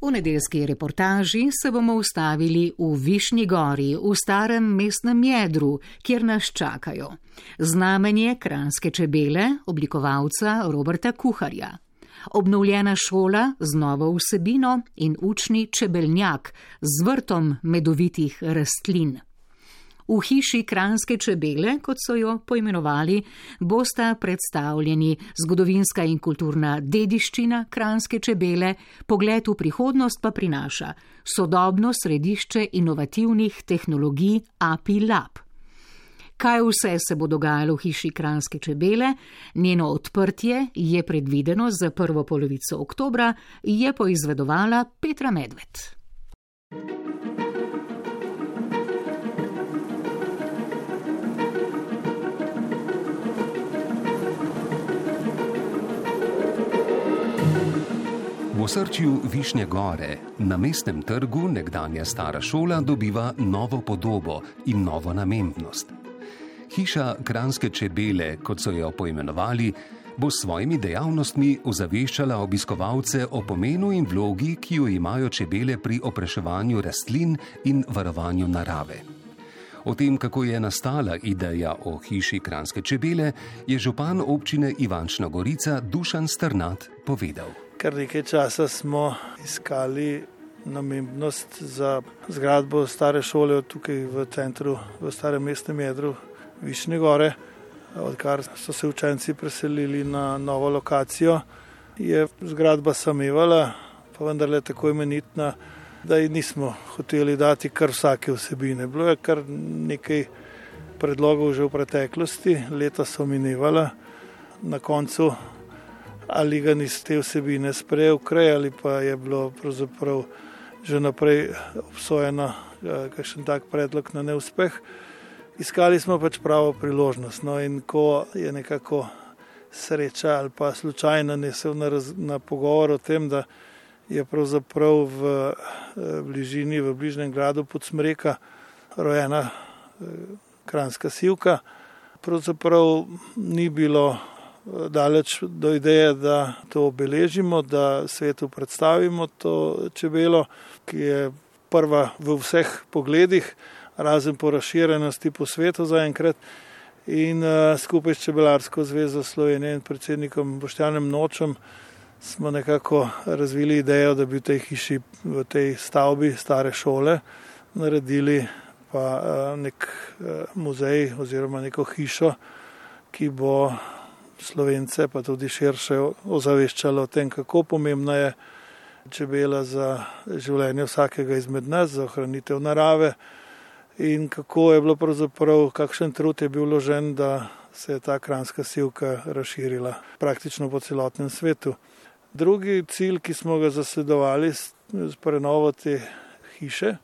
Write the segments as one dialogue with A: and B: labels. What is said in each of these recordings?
A: V nedeljski reportaži se bomo ustavili v Višnji gori, v starem mestnem jedru, kjer nas čakajo. Znamenje kranske čebele, oblikovalca Roberta Kuharja. Obnovljena šola z novo vsebino in učni čebeljak z vrtom medovitih rastlin. V hiši Kranske čebele, kot so jo poimenovali, bosta predstavljeni zgodovinska in kulturna dediščina Kranske čebele, pogled v prihodnost pa prinaša sodobno središče inovativnih tehnologij API Lab. Kaj vse se bo dogajalo v hiši Kranske čebele, njeno odprtje je predvideno za prvo polovico oktobra, je poizvedovala Petra Medved.
B: V osrčju Višnje gore na mestnem trgu nekdanja stara šola dobiva novo podobo in novo namembnost. Hiša Kranske čebele, kot so jo poimenovali, bo s svojimi dejavnostmi ozaveščala obiskovalce o pomenu in vlogi, ki jo imajo čebele pri opraševanju rastlin in varovanju narave. O tem, kako je nastala ideja o hiši Kranske čebele, je župan občine Ivančna Gorica Dušan Strnat povedal.
C: Kar nekaj časa smo iskali namembnost za zgradbo stare šole tukaj v centru, v starem mestnem jedru Višnje gore. Odkar so se učenci preselili na novo lokacijo, je zgradba samevala, pa vendarle tako imenitna, da ji nismo hoteli dati kar vsake vsebine. Bilo je kar nekaj predlogov že v preteklosti, leta so minevala, na koncu ali ga niste te vsebine sprejel, kraj ali pa je bilo že naprej obsojeno, eh, kakšen tak predlog na neuspeh. Iskali smo pač pravo priložnost. No, in ko je nekako sreča ali pa slučajno nesel na, raz, na pogovor o tem, da je pravzaprav v eh, bližini, v bližnjem gradu pod Smreka rojena eh, kranska sivka, pravzaprav ni bilo daleč do ideje, da to obeležimo, da svetu predstavimo to čebelo, ki je prva v vseh pogledih, razen po razširjenosti po svetu zaenkrat. In uh, skupaj s Čebelarsko zvezo Slovenije in predsednikom Boštjanem Nočem smo nekako razvili idejo, da bi v tej hiši, v tej stavbi stare šole naredili pa uh, nek uh, muzej oziroma neko hišo, ki bo slovence, pa tudi širše ozaveščalo o tem, kako pomembna je čebela za življenje vsakega izmed nas, za ohranitev narave in kako je bilo pravzaprav, kakšen trud je bil vložen, da se je ta kranska silka razširila praktično po celotnem svetu. Drugi cilj, ki smo ga zasledovali z prenovo te hiše,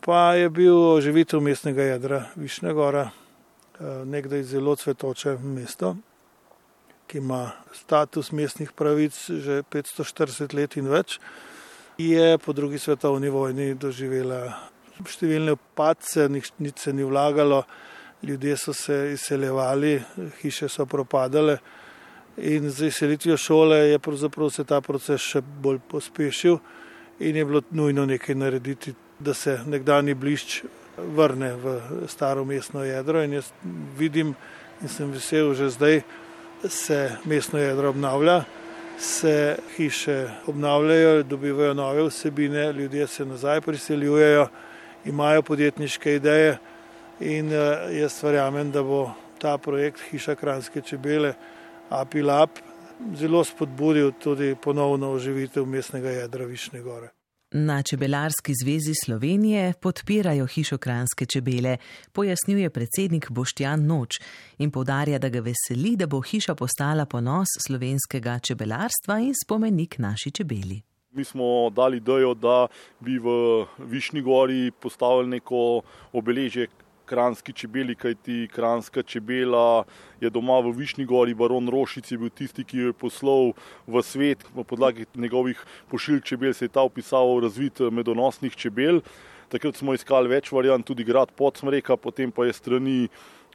C: pa je bil oživitev mestnega jedra Višnja Gora, eh, nekdaj zelo cvetoče mesto, ki ima status mestnih pravic že 540 let in več, je po drugi svetovni vojni doživela številne padce, nič se ni vlagalo, ljudje so se izseljevali, hiše so propadale. In z izselitvijo šole je pravzaprav se ta proces še bolj pospešil in je bilo nujno nekaj narediti, da se nekdani blišč vrne v staro mestno jedro. In jaz vidim in sem vesel že zdaj, se mestno jedro obnavlja, se hiše obnavljajo, dobivajo nove vsebine, ljudje se nazaj priseljujejo, imajo podjetniške ideje in eh, jaz verjamem, da bo ta projekt Hiša Kranske čebele Apilap zelo spodbudil tudi ponovno oživitev mestnega jedra Višnje gore.
D: Na Čebelarski zvezi Slovenije podpirajo hišo kranske čebele, pojasnjuje predsednik Boštjan Noč in povdarja, da ga veseli, da bo hiša postala ponos slovenskega čebelarstva in spomenik naši čebeli.
E: Mi smo dali idejo, da bi v Višnji gori postavili neko obeležje kranski čebeli, kajti kranska čebela je doma v Višnji gori, baron Rošic je bil tisti, ki jo je poslal v svet. V podlagi njegovih pošiljk čebel se je ta opisal razvit medonosnih čebel. Takrat smo iskali več variant, tudi grad Podsmreka, potem pa je strani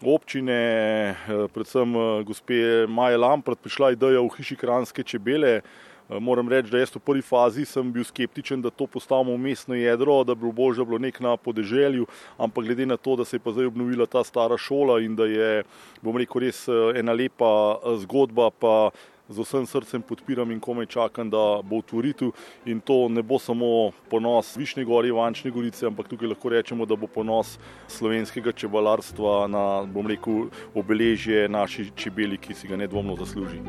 E: občine, predvsem gospe Maje Lamprat, prišla ideja v hiši kranske čebele. Moram reči, da jaz v prvi fazi sem bil skeptičen, da to postavimo mestno jedro, da bi bilo bolje, da bi bilo nek na podeželju, ampak glede na to, da se je pa zdaj obnovila ta stara šola in da je, bom rekel, res ena lepa zgodba, pa z vsem srcem podpiram in komaj čakam, da bo otvoritev. In to ne bo samo ponos Višnje gore, Ivančne gorice, ampak tukaj lahko rečemo, da bo ponos slovenskega čebelarstva na, bom rekel, obeležje naši čebeli, ki si ga nedvomno zasluži.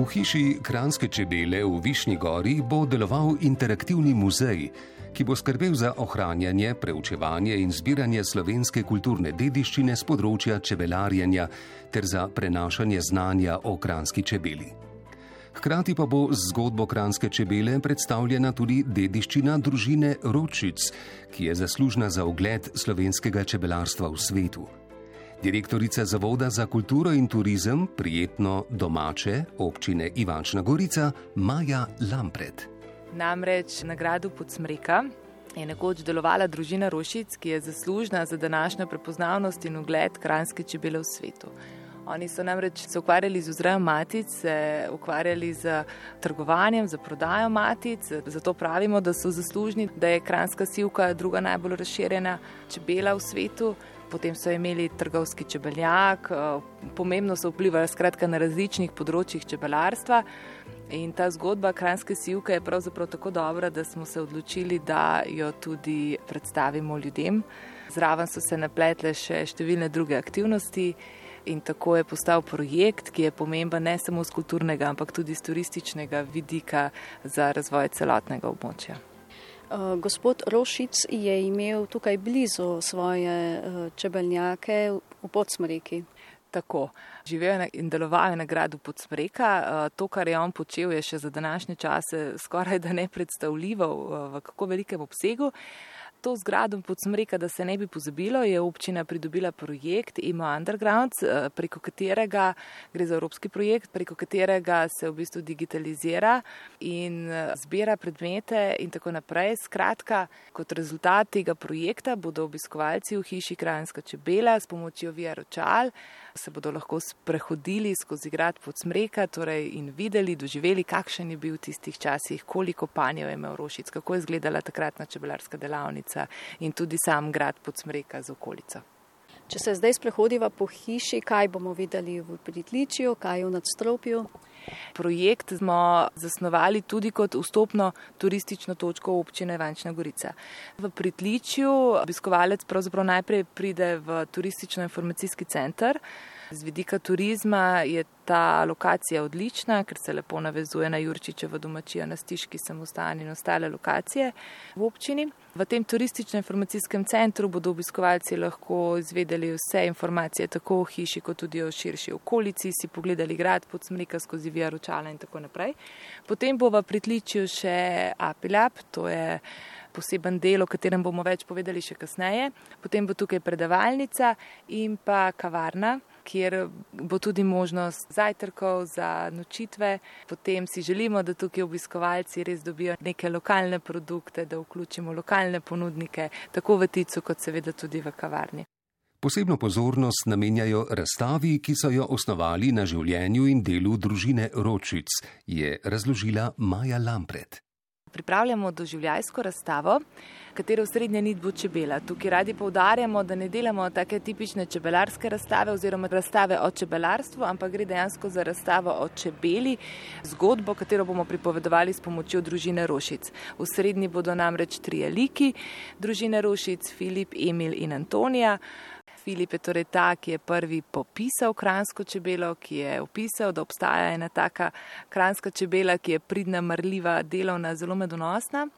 B: V hiši Kranske čebele v Višnji gori bo deloval interaktivni muzej, ki bo skrbel za ohranjanje, preučevanje in zbiranje slovenske kulturne dediščine z področja čebelarjenja ter za prenašanje znanja o kranski čebeli. Hkrati pa bo z zgodbo kranske čebele predstavljena tudi dediščina družine Ročic, ki je zaslužna za ogled slovenskega čebelarstva v svetu. Direktorica Zavoda za kulturo in turizem, prijetno domače občine Ivančna Gorica, Maja Lampret.
F: Namreč nagrado Podsmreka je nekoč delovala družina Rošic, ki je zaslužna za današnjo prepoznavnost in ugled kranske čebele v svetu. Oni so namreč se ukvarjali z vzrejem matic, se ukvarjali z trgovanjem, z prodajo matic, zato pravimo, da so zaslužni, da je kranska sivka druga najbolj razširjena čebela v svetu. Potem so imeli trgovski čebeljak, pomembno so vplivali skratka na različnih področjih čebelarstva. In ta zgodba kranske sivke je pravzaprav tako dobra, da smo se odločili, da jo tudi predstavimo ljudem. Zraven so se napletle še številne druge aktivnosti. In tako je postal projekt, ki je pomemben ne samo z kulturnega, ampak tudi z turističnega vidika za razvoj celotnega območja.
G: Uh, gospod Rošic je imel tukaj blizu svoje uh, čebeljake v Podsmreki.
F: Tako, živel in deloval je na gradu Podsmreka. Eh, to, kar je on počel, je še za današnje čase skoraj da ne predstavljivo eh, v kako velikem obsegu. To zgradom Podsmreka, da se ne bi pozabilo, je občina pridobila projekt IMO Underground, eh, preko katerega gre za evropski projekt, preko katerega se v bistvu digitalizira in zbira predmete in tako naprej. Skratka, kot rezultat tega projekta bodo obiskovalci v hiši Krajinska čebela s pomočjo VR očal se bodo lahko sprehodili skozi grad pod smreka torej in videli, doživeli, kakšen je bil v tistih časih, koliko panjev je imel Rošic, kako je izgledala takratna čebelarska delavnica in tudi sam grad pod smreka z okolico.
G: Če se zdaj sprehodiva po hiši, kaj bomo videli v pritličju, kaj v nadstropju?
F: Projekt smo zasnovali tudi kot vstopno turistično točko občine Vančna Gorica. V pritličju obiskovalec pravzaprav najprej pride v turistično-informacijski center. Z vidika turizma je ta lokacija odlična, ker se lepo navezuje na Jurčičevo domačijo, na Stiški samostan in ostale lokacije v občini. V tem turistično-informacijskem centru bodo obiskovalci lahko izvedeli vse informacije tako o hiši, kot tudi o širši okolici, si pogledali grad pod smrika skozi Vijaročala in tako naprej. Potem bo v pritličju še Apilap, to je poseben del, o katerem bomo več povedali še kasneje. Potem bo tukaj predavalnica in pa kavarna, kjer bo tudi možnost zajtrkov za nočitve. Potem si želimo, da tukaj obiskovalci res dobijo neke lokalne produkte, da vključimo lokalne ponudnike, tako v Ticu, kot seveda tudi v kavarni.
B: Posebno pozornost namenjajo razstavi, ki so jo osnovali na življenju in delu družine Ročic, je razložila Maja Lampret.
F: Pripravljamo doživljajsko razstavo, katero srednja nit bo čebela. Tukaj radi poudarjamo, da ne delamo take tipične čebelarske razstave oziroma razstave o čebelarstvu, ampak gre dejansko za razstavo o čebeli, zgodbo, katero bomo pripovedovali s pomočjo družine Rošic. V srednji bodo namreč tri liki družine Rošic, Filip, Emil in Antonija. Filip je torej ta, ki je prvi popisal kransko čebelo, ki je opisal, da obstaja ena taka kranska čebela, ki je pridna, mrljiva, delovna, zelo medonosna.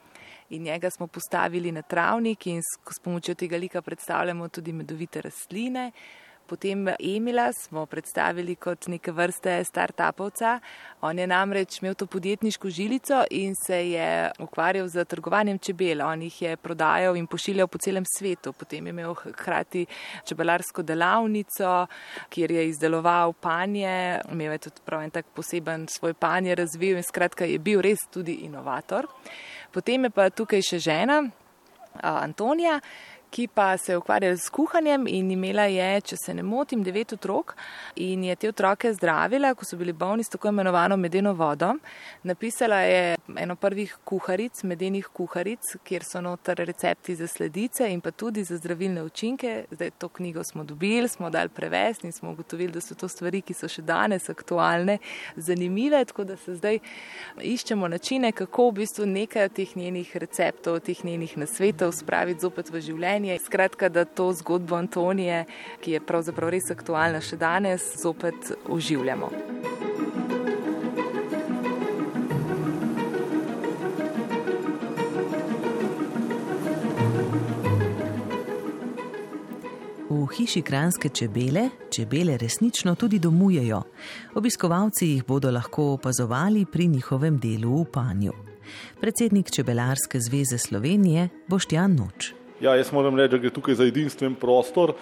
F: In njega smo postavili na travnik in s pomočjo tega lika predstavljamo tudi medovite rastline. Potem Emila smo predstavili kot neke vrste start-upovca. On je namreč imel to podjetniško žilico in se je ukvarjal z trgovanjem čebel. On jih je prodajal in pošiljal po celem svetu. Potem je imel hkrati čebelarsko delavnico, kjer je izdeloval panje. Imel je tudi prav en tak poseben svoj panje razvil in skratka je bil res tudi inovator. Potem je pa tukaj še žena, Antonija, ki pa se je ukvarjala s kuhanjem in imela je, če se ne motim, devet otrok in je te otroke zdravila, ko so bili bolni s tako imenovano medeno vodo. Napisala je eno prvih kuharic, medenih kuharic, kjer so noter recepti za sledice in pa tudi za zdravilne učinke. Zdaj to knjigo smo dobili, smo dali prevesti in smo ugotovili, da so to stvari, ki so še danes aktualne, zanimive, tako da se zdaj iščemo načine, kako v bistvu nekaj teh njenih receptov, teh njenih nasvetov spraviti zopet v življenje. Skratka, da to zgodbo Antonije, ki je pravzaprav res aktualna še danes, zopet oživljamo.
D: Hiši Kranske čebele čebele resnično tudi domujejo. Obiskovalci jih bodo lahko opazovali pri njihovem delu v panju. Predsednik Čebelarske zveze Slovenije Boštjan Noč.
E: Ja, jaz moram reči, da gre tukaj za edinstven prostor.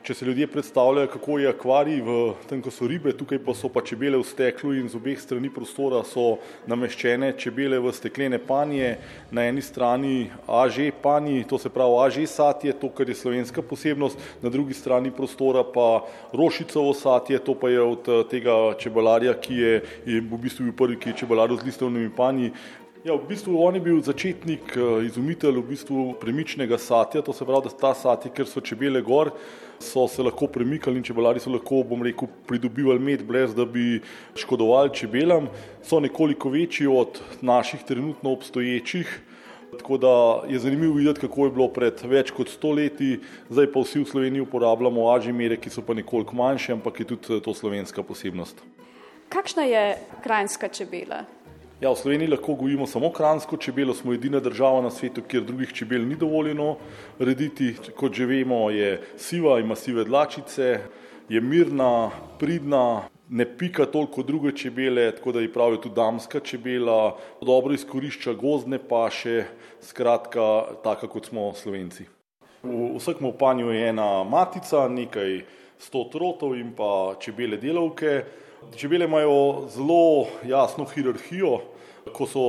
E: Če se ljudje predstavljajo, kako je akvarij v tem, ko so ribe, tukaj pa so pa čebele v steklu in z obeh strani prostora so nameščene čebele v steklene panje. Na eni strani AŽ panji, to se pravi AŽ satje, to, kar je slovenska posebnost, na drugi strani prostora pa rošicovo satje, to pa je od tega čebelarja, ki je, je v bistvu bil prvi, ki je čebelaril z listovnimi panji. Ja, v bistvu on je bil začetnik, izumitelj v bistvu premičnega satja, to se pravi, da ta satje, ker so čebele gor, so se lahko premikali in čebelari so lahko, bom rekel, pridobivali med brez, da bi škodovali čebelam, so nekoliko večji od naših trenutno obstoječih. Tako da je zanimivo videti, kako je bilo pred več kot sto leti, zdaj pa vsi v Sloveniji uporabljamo aži mere, ki so pa nekoliko manjše, ampak je tudi to slovenska posebnost.
G: Kakšna je krajinska čebela?
E: Ja, v Sloveniji lahko gojimo samo kransko čebelo, smo edina država na svetu, kjer drugih čebel ni dovoljeno rediti. Kot že vemo, je siva, ima sive dlačice, je mirna, pridna, ne pika toliko druge čebele, tako da ji pravijo tudi damska čebela, dobro izkorišča gozdne paše, skratka, taka kot smo Slovenci. V vsakem upanju je ena matica, nekaj sto trotov in pa čebele delavke. Čebele imajo zelo jasno hierarhijo, ko so,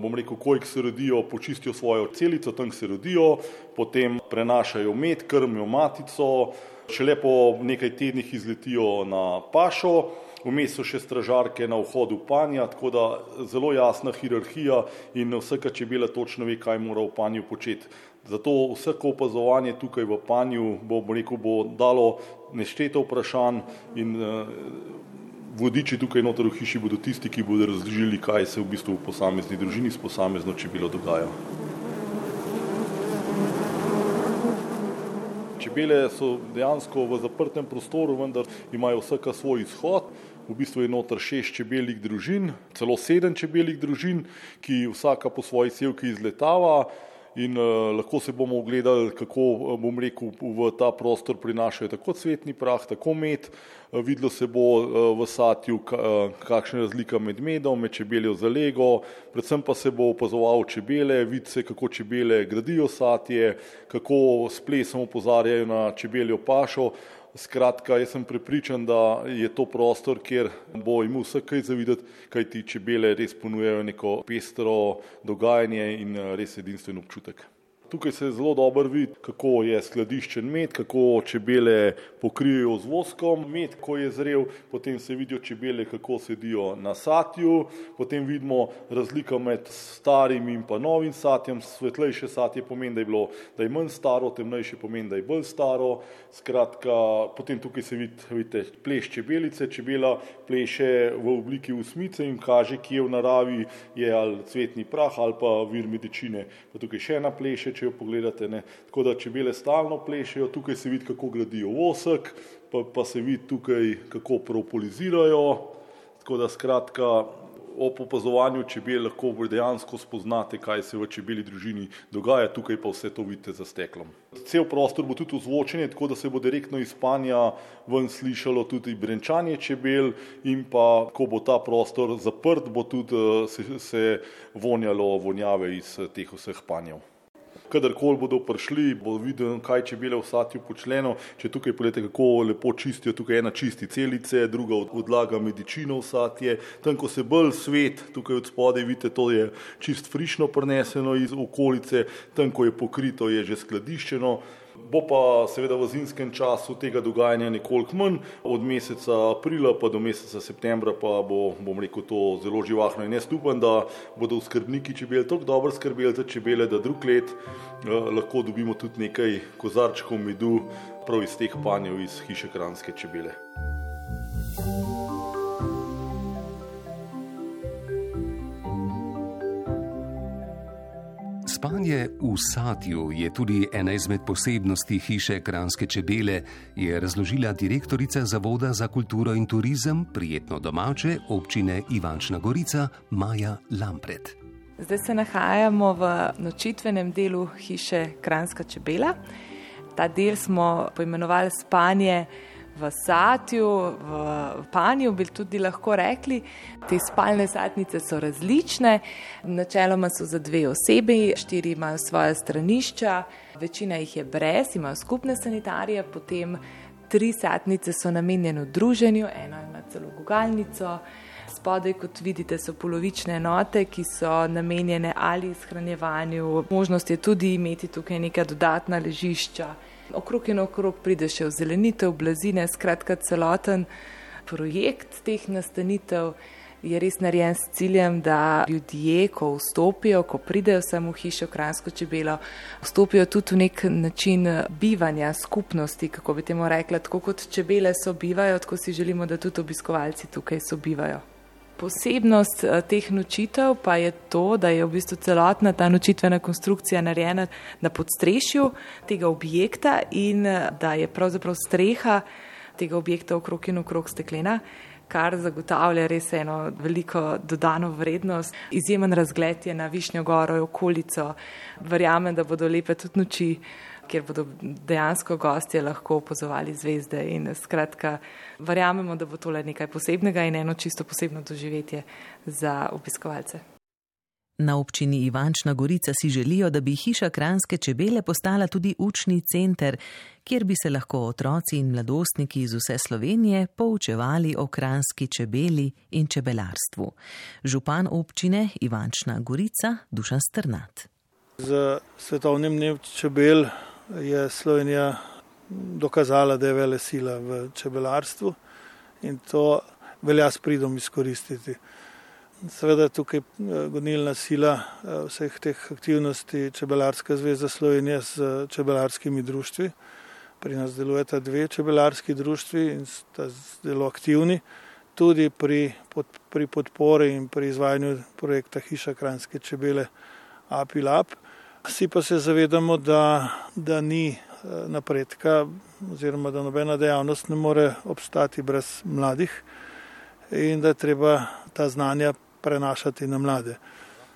E: bom rekel, kojk se rodijo, počistijo svojo celico, tam se rodijo, potem prenašajo med, krmijo matico, šele po nekaj tednih izletijo na pašo, vmes so še stražarke na vhodu panja, tako da zelo jasna hierarhija in vsaka čebela točno ve, kaj mora v panju početi. Zato vsako opazovanje tukaj v panju bo, bom rekel, bo dalo nešteto vprašanj in vodiči tukaj noter v hiši bodo tisti, ki bodo razložili, kaj se v bistvu v posamezni družini s posamezno čebelo dogaja. Čebele so dejansko v zaprtem prostoru, vendar imajo vsaka svoj izhod. V bistvu je noter šest čebeljih družin, celo sedem čebeljih družin, ki vsaka po svoji sevki izletava in uh, lahko se bomo ogledali, kako bom rekel, v ta prostor prinašajo tako cvetni prah, tako med. Uh, videlo se bo uh, v satju, kakšna je razlika med medom, med čebeljo za lego, predvsem pa se bo opazoval čebele, vidi se, kako čebele gradijo satje, kako s plesom opozarjajo na čebeljo pašo. Skratka, jaz sem prepričan, da je to prostor, kjer bo imel vse kaj zavideti, kaj ti čebele res ponujajo neko pestro dogajanje in res edinstven občutek. Tukaj se zelo dobro vidi, kako je skladiščen med, kako čebele pokrijejo z voskom med, ko je zrel, potem se vidijo čebele, kako sedijo na satju, potem vidimo razliko med starim in pa novim satjem. Svetlejše satje pomeni, da je, bilo, da je manj staro, temnejše pomeni, da je bolj staro. Skratka, potem tukaj se vidi, vidite, pleš čebelice, čebela pleše v obliki usmice in kaže, kje v naravi je ali cvetni prah ali pa vir medicine. Pa tukaj še ena pleše, če jo pogledate. Ne. Tako da čebele stalno plešejo, tukaj se vidi, kako gradijo vosek, pa, pa se vidi tukaj, kako propolisirajo. Tako da skratka, ob opazovanju čebel lahko dejansko spoznate, kaj se v čebeli družini dogaja, tukaj pa vse to vidite za steklom. Cel prostor bo tudi ozvočen, tako da se bo direktno iz panja ven slišalo tudi brenčanje čebel in pa, ko bo ta prostor zaprt, bo tudi se, se vonjalo vonjave iz teh vseh panjev. Kadarkoli bodo prišli, bo videl, kaj čebele v satju počneno. Če tukaj pogledate, kako lepo čistijo, tukaj ena čisti celice, druga odlaga medicino v satje. Tam, ko se bolj svet, tukaj od spode, vidite, to je čist frišno preneseno iz okolice, tam, ko je pokrito, je že skladiščeno. Bo pa seveda v zimskem času tega dogajanja nekoliko manj, od meseca aprila pa do meseca septembra pa bo, bom rekel, to zelo živahno in jaz upam, da bodo skrbniki čebel tako dobro skrbeli za čebele, da drug let eh, lahko dobimo tudi nekaj kozarčkov medu prav iz teh panjev iz hiše kranske čebele.
B: Spanje v satju je tudi ena izmed posebnosti hiše Kranske čebele, je razložila direktorica Zavoda za kulturo in turizem prijetno domače občine Ivančna Gorica Maja Lampret.
F: Zdaj se nahajamo v nočitvenem delu hiše Kranska čebela. Ta del smo poimenovali spanje v satju, v panju, bi tudi lahko rekli. Te spalne satnice so različne, načeloma so za dve osebi, štiri imajo svoje stranišča, večina jih je brez, imajo skupne sanitarije, potem tri satnice so namenjene druženju, ena ima celo gugalnico. Spodaj, kot vidite, so polovične enote, ki so namenjene ali shranjevanju. Možnost je tudi imeti tukaj neka dodatna ležišča okrog in okrog pride še v zelenitev, blazine, skratka celoten projekt teh nastanitev je res narejen s ciljem, da ljudje, ko vstopijo, ko pridejo samo v hišo Kransko čebelo, vstopijo tudi v nek način bivanja skupnosti, kako bi temu rekla, tako kot čebele sobivajo, tako si želimo, da tudi obiskovalci tukaj sobivajo. Posebnost eh, teh nočitev pa je to, da je v bistvu celotna ta nočitvena konstrukcija narejena na podstrešju tega objekta in eh, da je pravzaprav streha tega objekta okrog in okrog steklena, kar zagotavlja res eno veliko dodano vrednost. Izjemen razgled je na Višnjo goro in okolico. Verjamem, da bodo lepe tudi noči kjer bodo dejansko gostje lahko opozovali zvezde. In skratka, verjamemo, da bo tole nekaj posebnega in eno čisto posebno doživetje za obiskovalce.
D: Na občini Ivančna Gorica si želijo, da bi hiša Kranske čebele postala tudi učni center, kjer bi se lahko otroci in mladostniki iz vse Slovenije poučevali o kranski čebeli in čebelarstvu. Župan občine Ivančna Gorica Dušan Strnat.
C: Z svetovnim dnem čebel je Slovenija dokazala, da je vele sila v čebelarstvu in to velja s pridom izkoristiti. Seveda tukaj eh, gonilna sila eh, vseh teh aktivnosti Čebelarska zveza Slovenije s čebelarskimi društvi. Pri nas delujeta dve čebelarski društvi in sta zelo aktivni tudi pri, pod, pri podpori in pri izvajanju projekta Hiša Kranske čebele Apilap. Vsi pa se zavedamo, da, da ni eh, napredka, oziroma da nobena dejavnost ne more obstati brez mladih in da je treba ta znanja prenašati na mlade.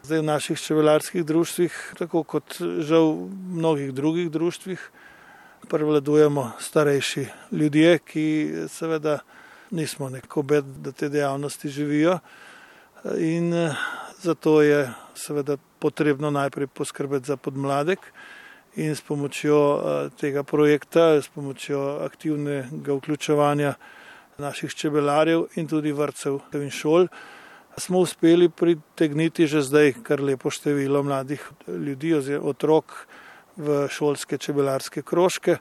C: Zdaj v naših čebelarskih društvih, tako kot žal v mnogih drugih društvih, prevladujemo starejši ljudje, ki seveda nismo neko bed, da te dejavnosti živijo in eh, zato je seveda potrebno najprej poskrbeti za podmladek in s pomočjo eh, tega projekta, s pomočjo aktivnega vključevanja naših čebelarjev in tudi vrtcev in šol, smo uspeli pritegniti že zdaj kar lepo število mladih ljudi oziroma otrok v šolske čebelarske krožke.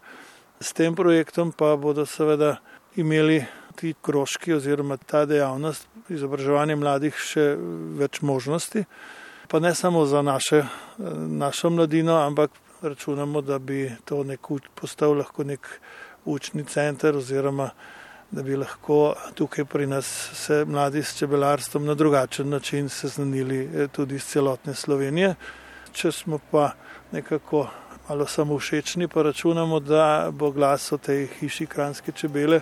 C: S tem projektom pa bodo seveda imeli ti krožki oziroma ta dejavnost izobraževanja mladih še več možnosti pa ne samo za naše, našo mladino, ampak računamo, da bi to nek postal lahko nek učni center oziroma da bi lahko tukaj pri nas se mladi s čebelarstvom na drugačen način seznanili eh, tudi iz celotne Slovenije. Če smo pa nekako malo samo všečni, pa računamo, da bo glas o tej hiši kranske čebele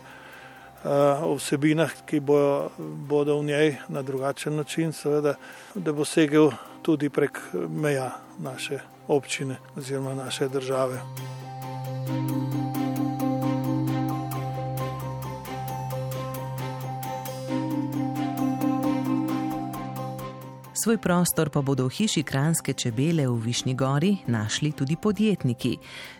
C: o vsebinah, ki bojo, bodo v njej na drugačen način, seveda, da bo segel tudi prek meja naše občine oziroma naše države.
D: Svoj prostor pa bodo v hiši Kranske čebele v Višnji gori našli tudi podjetniki.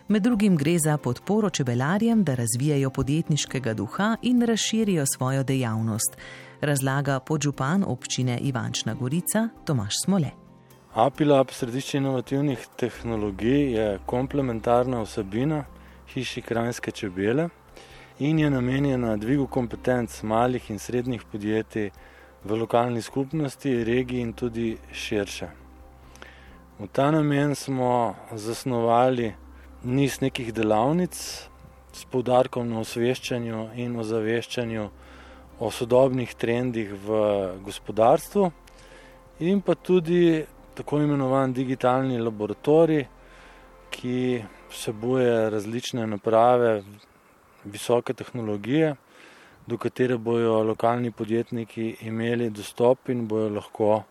D: Med drugim gre za podporo čebelarjem, da razvijajo podjetniškega duha in razširijo svojo dejavnost, razlaga podžupan občine Ivančna Gorica Tomaš Smole.
H: APILAB, središče inovativnih tehnologij, je komplementarna vsebina hiši Kranske čebele in je namenjena dvigu kompetenc malih in srednjih podjetij v lokalni skupnosti, regiji in tudi širše. V ta namen smo zasnovali niz nekih delavnic s poudarkom na osveščanju in ozaveščanju o sodobnih trendih v gospodarstvu, in pa tudi tako imenovan digitalni laboratorij, ki vsebuje različne naprave visoke tehnologije, do katere bojo lokalni podjetniki imeli dostop in bojo lahko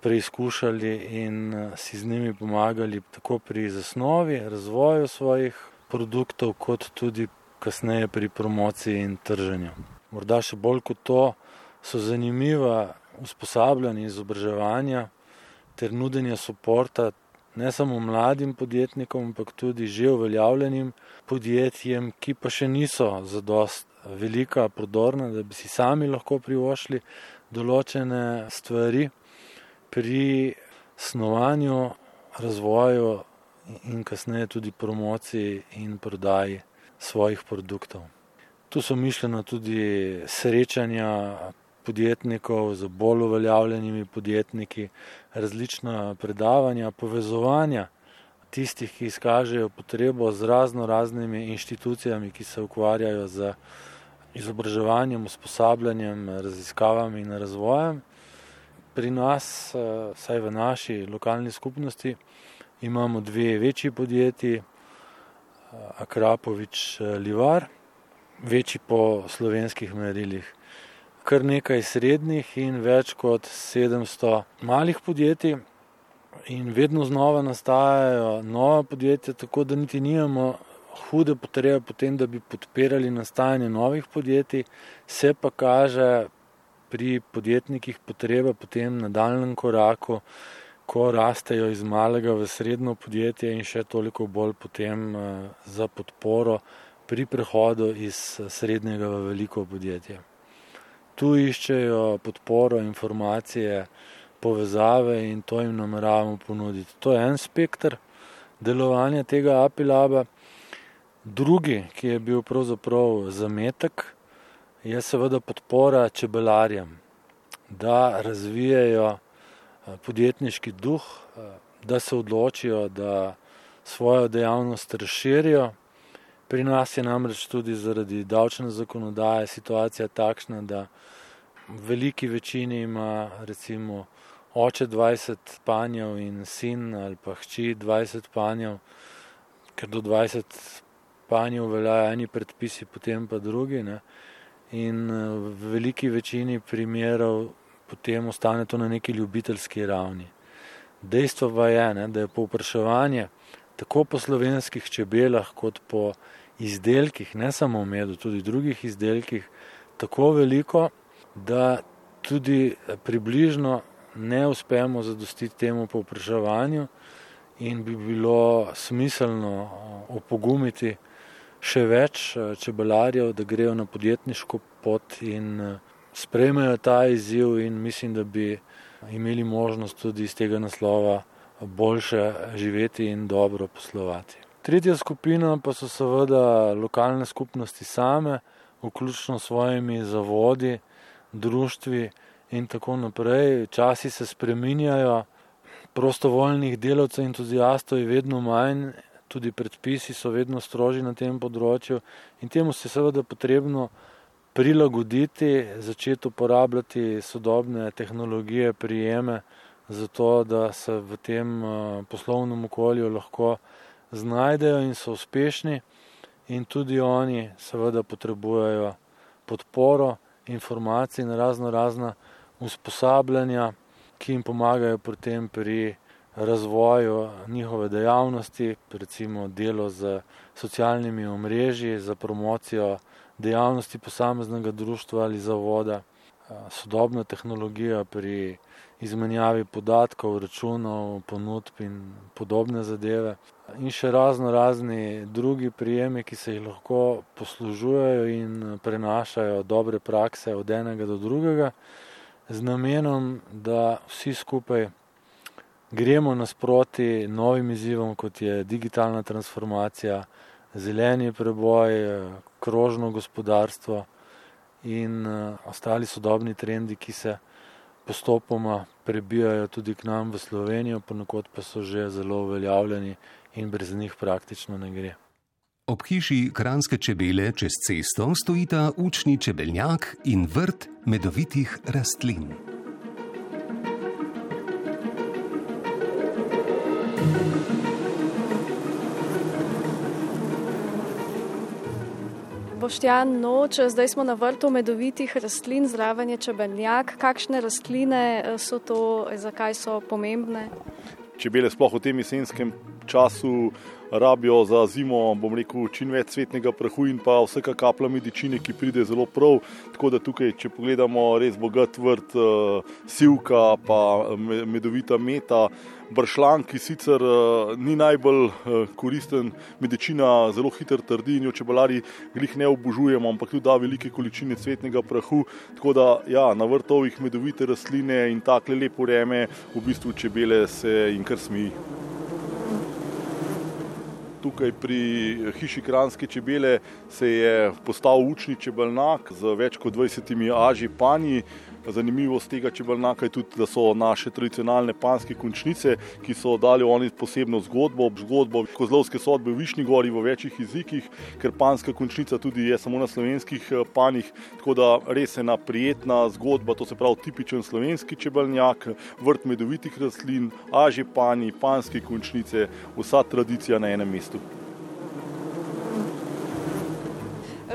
H: preizkušali in eh, si z njimi pomagali tako pri zasnovi, razvoju svojih produktov, kot tudi kasneje pri promociji in trženju. Morda še bolj kot to so zanimiva usposabljanja izobraževanja ter nudenje podpora ne samo mladim podjetnikom, ampak tudi že uveljavljenim podjetjem, ki pa še niso zadost velika, prodorna, da bi si sami lahko privošli določene stvari pri snovanju, razvoju in kasneje tudi promociji in prodaji svojih produktov. Tu so mišljena tudi srečanja podjetnikov, z bolj uveljavljenimi podjetniki, različna predavanja, povezovanja tistih, ki izkažejo potrebo z razno raznimi inštitucijami, ki se ukvarjajo z izobraževanjem, usposabljanjem, raziskavami in razvojem. Pri nas, saj v naši lokalni skupnosti, imamo dve večji podjetji, Akrapovič Livar, večji po slovenskih merilih kar nekaj srednjih in več kot 700 malih podjetij. In vedno znova nastajajo nova podjetja, tako da niti nimamo hude potrebe po tem, da bi podpirali nastajanje novih podjetij, se pa kaže pri podjetnikih potreba po tem nadaljem koraku, ko rastejo iz malega v srednjo podjetje in še toliko bolj potem eh, za podporo pri prehodu iz srednjega v veliko podjetje tu iščejo podporo, informacije, povezave in to jim nameravamo ponuditi. To je en spektr delovanja tega apilaba. Drugi, ki je bil pravzaprav zametek, je seveda podpora čebelarjem, da razvijajo eh, podjetniški duh, eh, da se odločijo, da svojo dejavnost razširijo. Pri nas je namreč tudi zaradi davčne zakonodaje situacija takšna, da v veliki večini ima recimo oče 20 panjev in sin ali pa hči 20 panjev, ker do 20 panjev veljajo eni predpisi, potem pa drugi. Ne? In v veliki večini primerov potem ostane to na neki ljubiteljski ravni. Dejstvo pa je, ne, da je povpraševanje tako po slovenskih čebelah, kot po izdelkih, ne samo v medu, tudi drugih izdelkih, tako veliko, da tudi približno ne uspemo zadostiti temu povpraševanju in bi bilo smiselno uh, opogumiti še več uh, čebelarjev, da grejo na podjetniško pot in uh, sprejmejo ta izziv in mislim, da bi imeli možnost tudi iz tega naslova boljše živeti in dobro poslovati. Tretja skupina pa so seveda lokalne skupnosti same, vključno s svojimi zavodi, društvi in tako naprej. Časi se spreminjajo, prostovoljnih delavcev in entuzijastov je vedno manj, tudi predpisi so vedno strožji na tem področju in temu se seveda potrebno prilagoditi, začeti uporabljati sodobne tehnologije, prijeme, zato da se v tem eh, poslovnem okolju lahko znajdejo in so uspešni. In tudi oni seveda potrebujejo podporo informacij in razno razna usposabljanja, ki jim pomagajo pri tem pri razvoju njihove dejavnosti, recimo delo z socialnimi omrežji, za promocijo dejavnosti posameznega društva ali zavoda. sodobna tehnologija pri izmenjavi podatkov, računov, ponudb in podobne zadeve. In še razno razni drugi prijemi, ki se jih lahko poslužujejo in prenašajo dobre prakse od enega do drugega, z namenom, da vsi skupaj gremo nasproti novim izzivom, kot je digitalna transformacija, zeleni preboj, krožno gospodarstvo in uh, ostali sodobni trendi, ki se postopoma prebijajo tudi k nam v Slovenijo, ponekod pa so že zelo uveljavljeni in brez njih praktično ne gre.
B: Ob hiši Kranske čebele čez cesto stojita učni čebeljak in vrt medovitih rastlin.
G: Boštjan Noč, zdaj smo na vrtu medovitih rastlin, zraven je čebeljak. Kakšne rastline eh, so to, zakaj so pomembne?
E: Čebele sploh v tem jesenskem času rabijo za zimo, bom rekel, čim več cvetnega prahu in pa vsaka kapla medicine, ki pride zelo prav. Tako da tukaj, če pogledamo res bogat vrt, eh, sivka, pa eh, medovita meta bršlan, ki sicer uh, ni najbolj uh, koristen, medicina zelo hitro trdi in jo čebelari glih ne obožujemo, ampak tudi da velike količine cvetnega prahu. Tako da ja, na vrtovih medovite rastline in takle lepo vreme, v bistvu čebele se jim kar smi. Tukaj pri hiši Kranske čebele se je postavil učni čebelnak z več kot 20 aži panji. Zanimivost tega čebelnaka je tudi, da so naše tradicionalne panske končnice, ki so dali oni posebno zgodbo, zgodbo kozlovske sodbe v Višnji gori v večjih jezikih, ker panska končnica tudi je samo na slovenskih eh, panjih, tako da res ena prijetna zgodba, to se pravi tipičen slovenski čebelnjak, vrt medovitih rastlin, aži panji, panske končnice, vsa tradicija na enem mestu.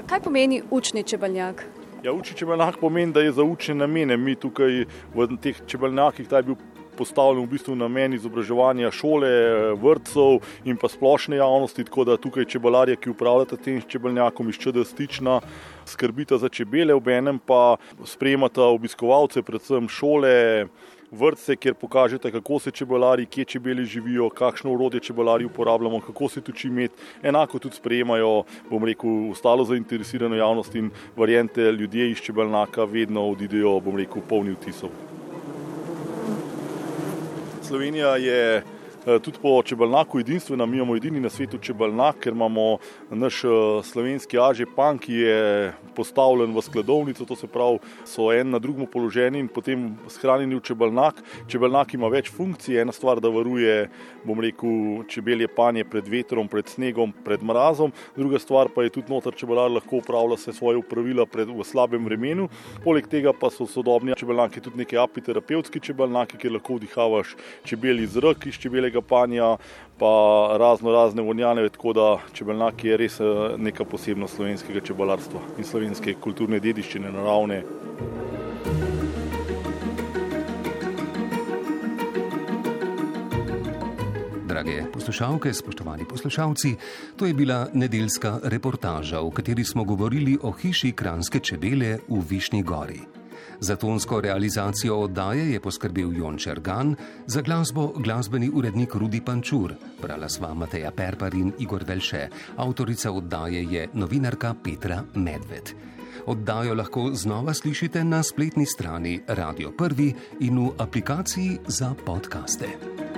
G: Kaj pomeni učni čebeljak?
E: Ja, uči čebeljak pomeni, da je za učne namene. Mi tukaj v teh čebeljakih ta je bil postavljen v bistvu namen izobraževanja šole, vrtcev in pa splošne javnosti, tako da tukaj čebelarje, ki upravljate tem čebeljakom iz ČD stična, skrbita za čebele, ob enem pa sprejemata obiskovalce, predvsem šole, vrtce, kjer pokažete, kako se čebelari, kje čebeli živijo, kakšno urodje čebelari uporabljamo, kako se tuči med. Enako tudi sprejemajo, bom rekel, ostalo zainteresirano javnost in variante ljudje iz čebelnaka vedno odidejo, bom rekel, polni vtisov. Slovenija je tudi po čebelnaku edinstvena, mi imamo edini na svetu čebelnak, ker imamo naš eh, slovenski aže pan, ki je postavljen v skladovnico, to se pravi, so en na drugem položeni in potem shranjeni v čebelnak. Čebelnak ima več funkcij, ena stvar, da varuje, bom rekel, čebelje panje pred vetrom, pred snegom, pred mrazom, druga stvar pa je tudi notar čebelar lahko upravlja se svoje upravila pred, v slabem vremenu. Poleg tega pa so sodobni čebelnaki tudi neki apiterapevtski čebelnaki, kjer lahko vdihavaš čebeli zrak iz čebelega čebeljega panja, pa razno razne vonjane, tako da čebeljak je res eh, neka posebnost slovenskega čebelarstva in slovenske kulturne dediščine naravne.
B: Drage poslušalke, spoštovani poslušalci, to je bila nedeljska reportaža, v kateri smo govorili o hiši Kranske čebele v Višnji gori. Za tonsko realizacijo oddaje je poskrbel Jon Čergan, za glasbo glasbeni urednik Rudi Pančur, brala sva Mateja Perpar in Igor Velše, avtorica oddaje je novinarka Petra Medved. Oddajo lahko znova slišite na spletni strani Radio 1 in v aplikaciji za podkaste.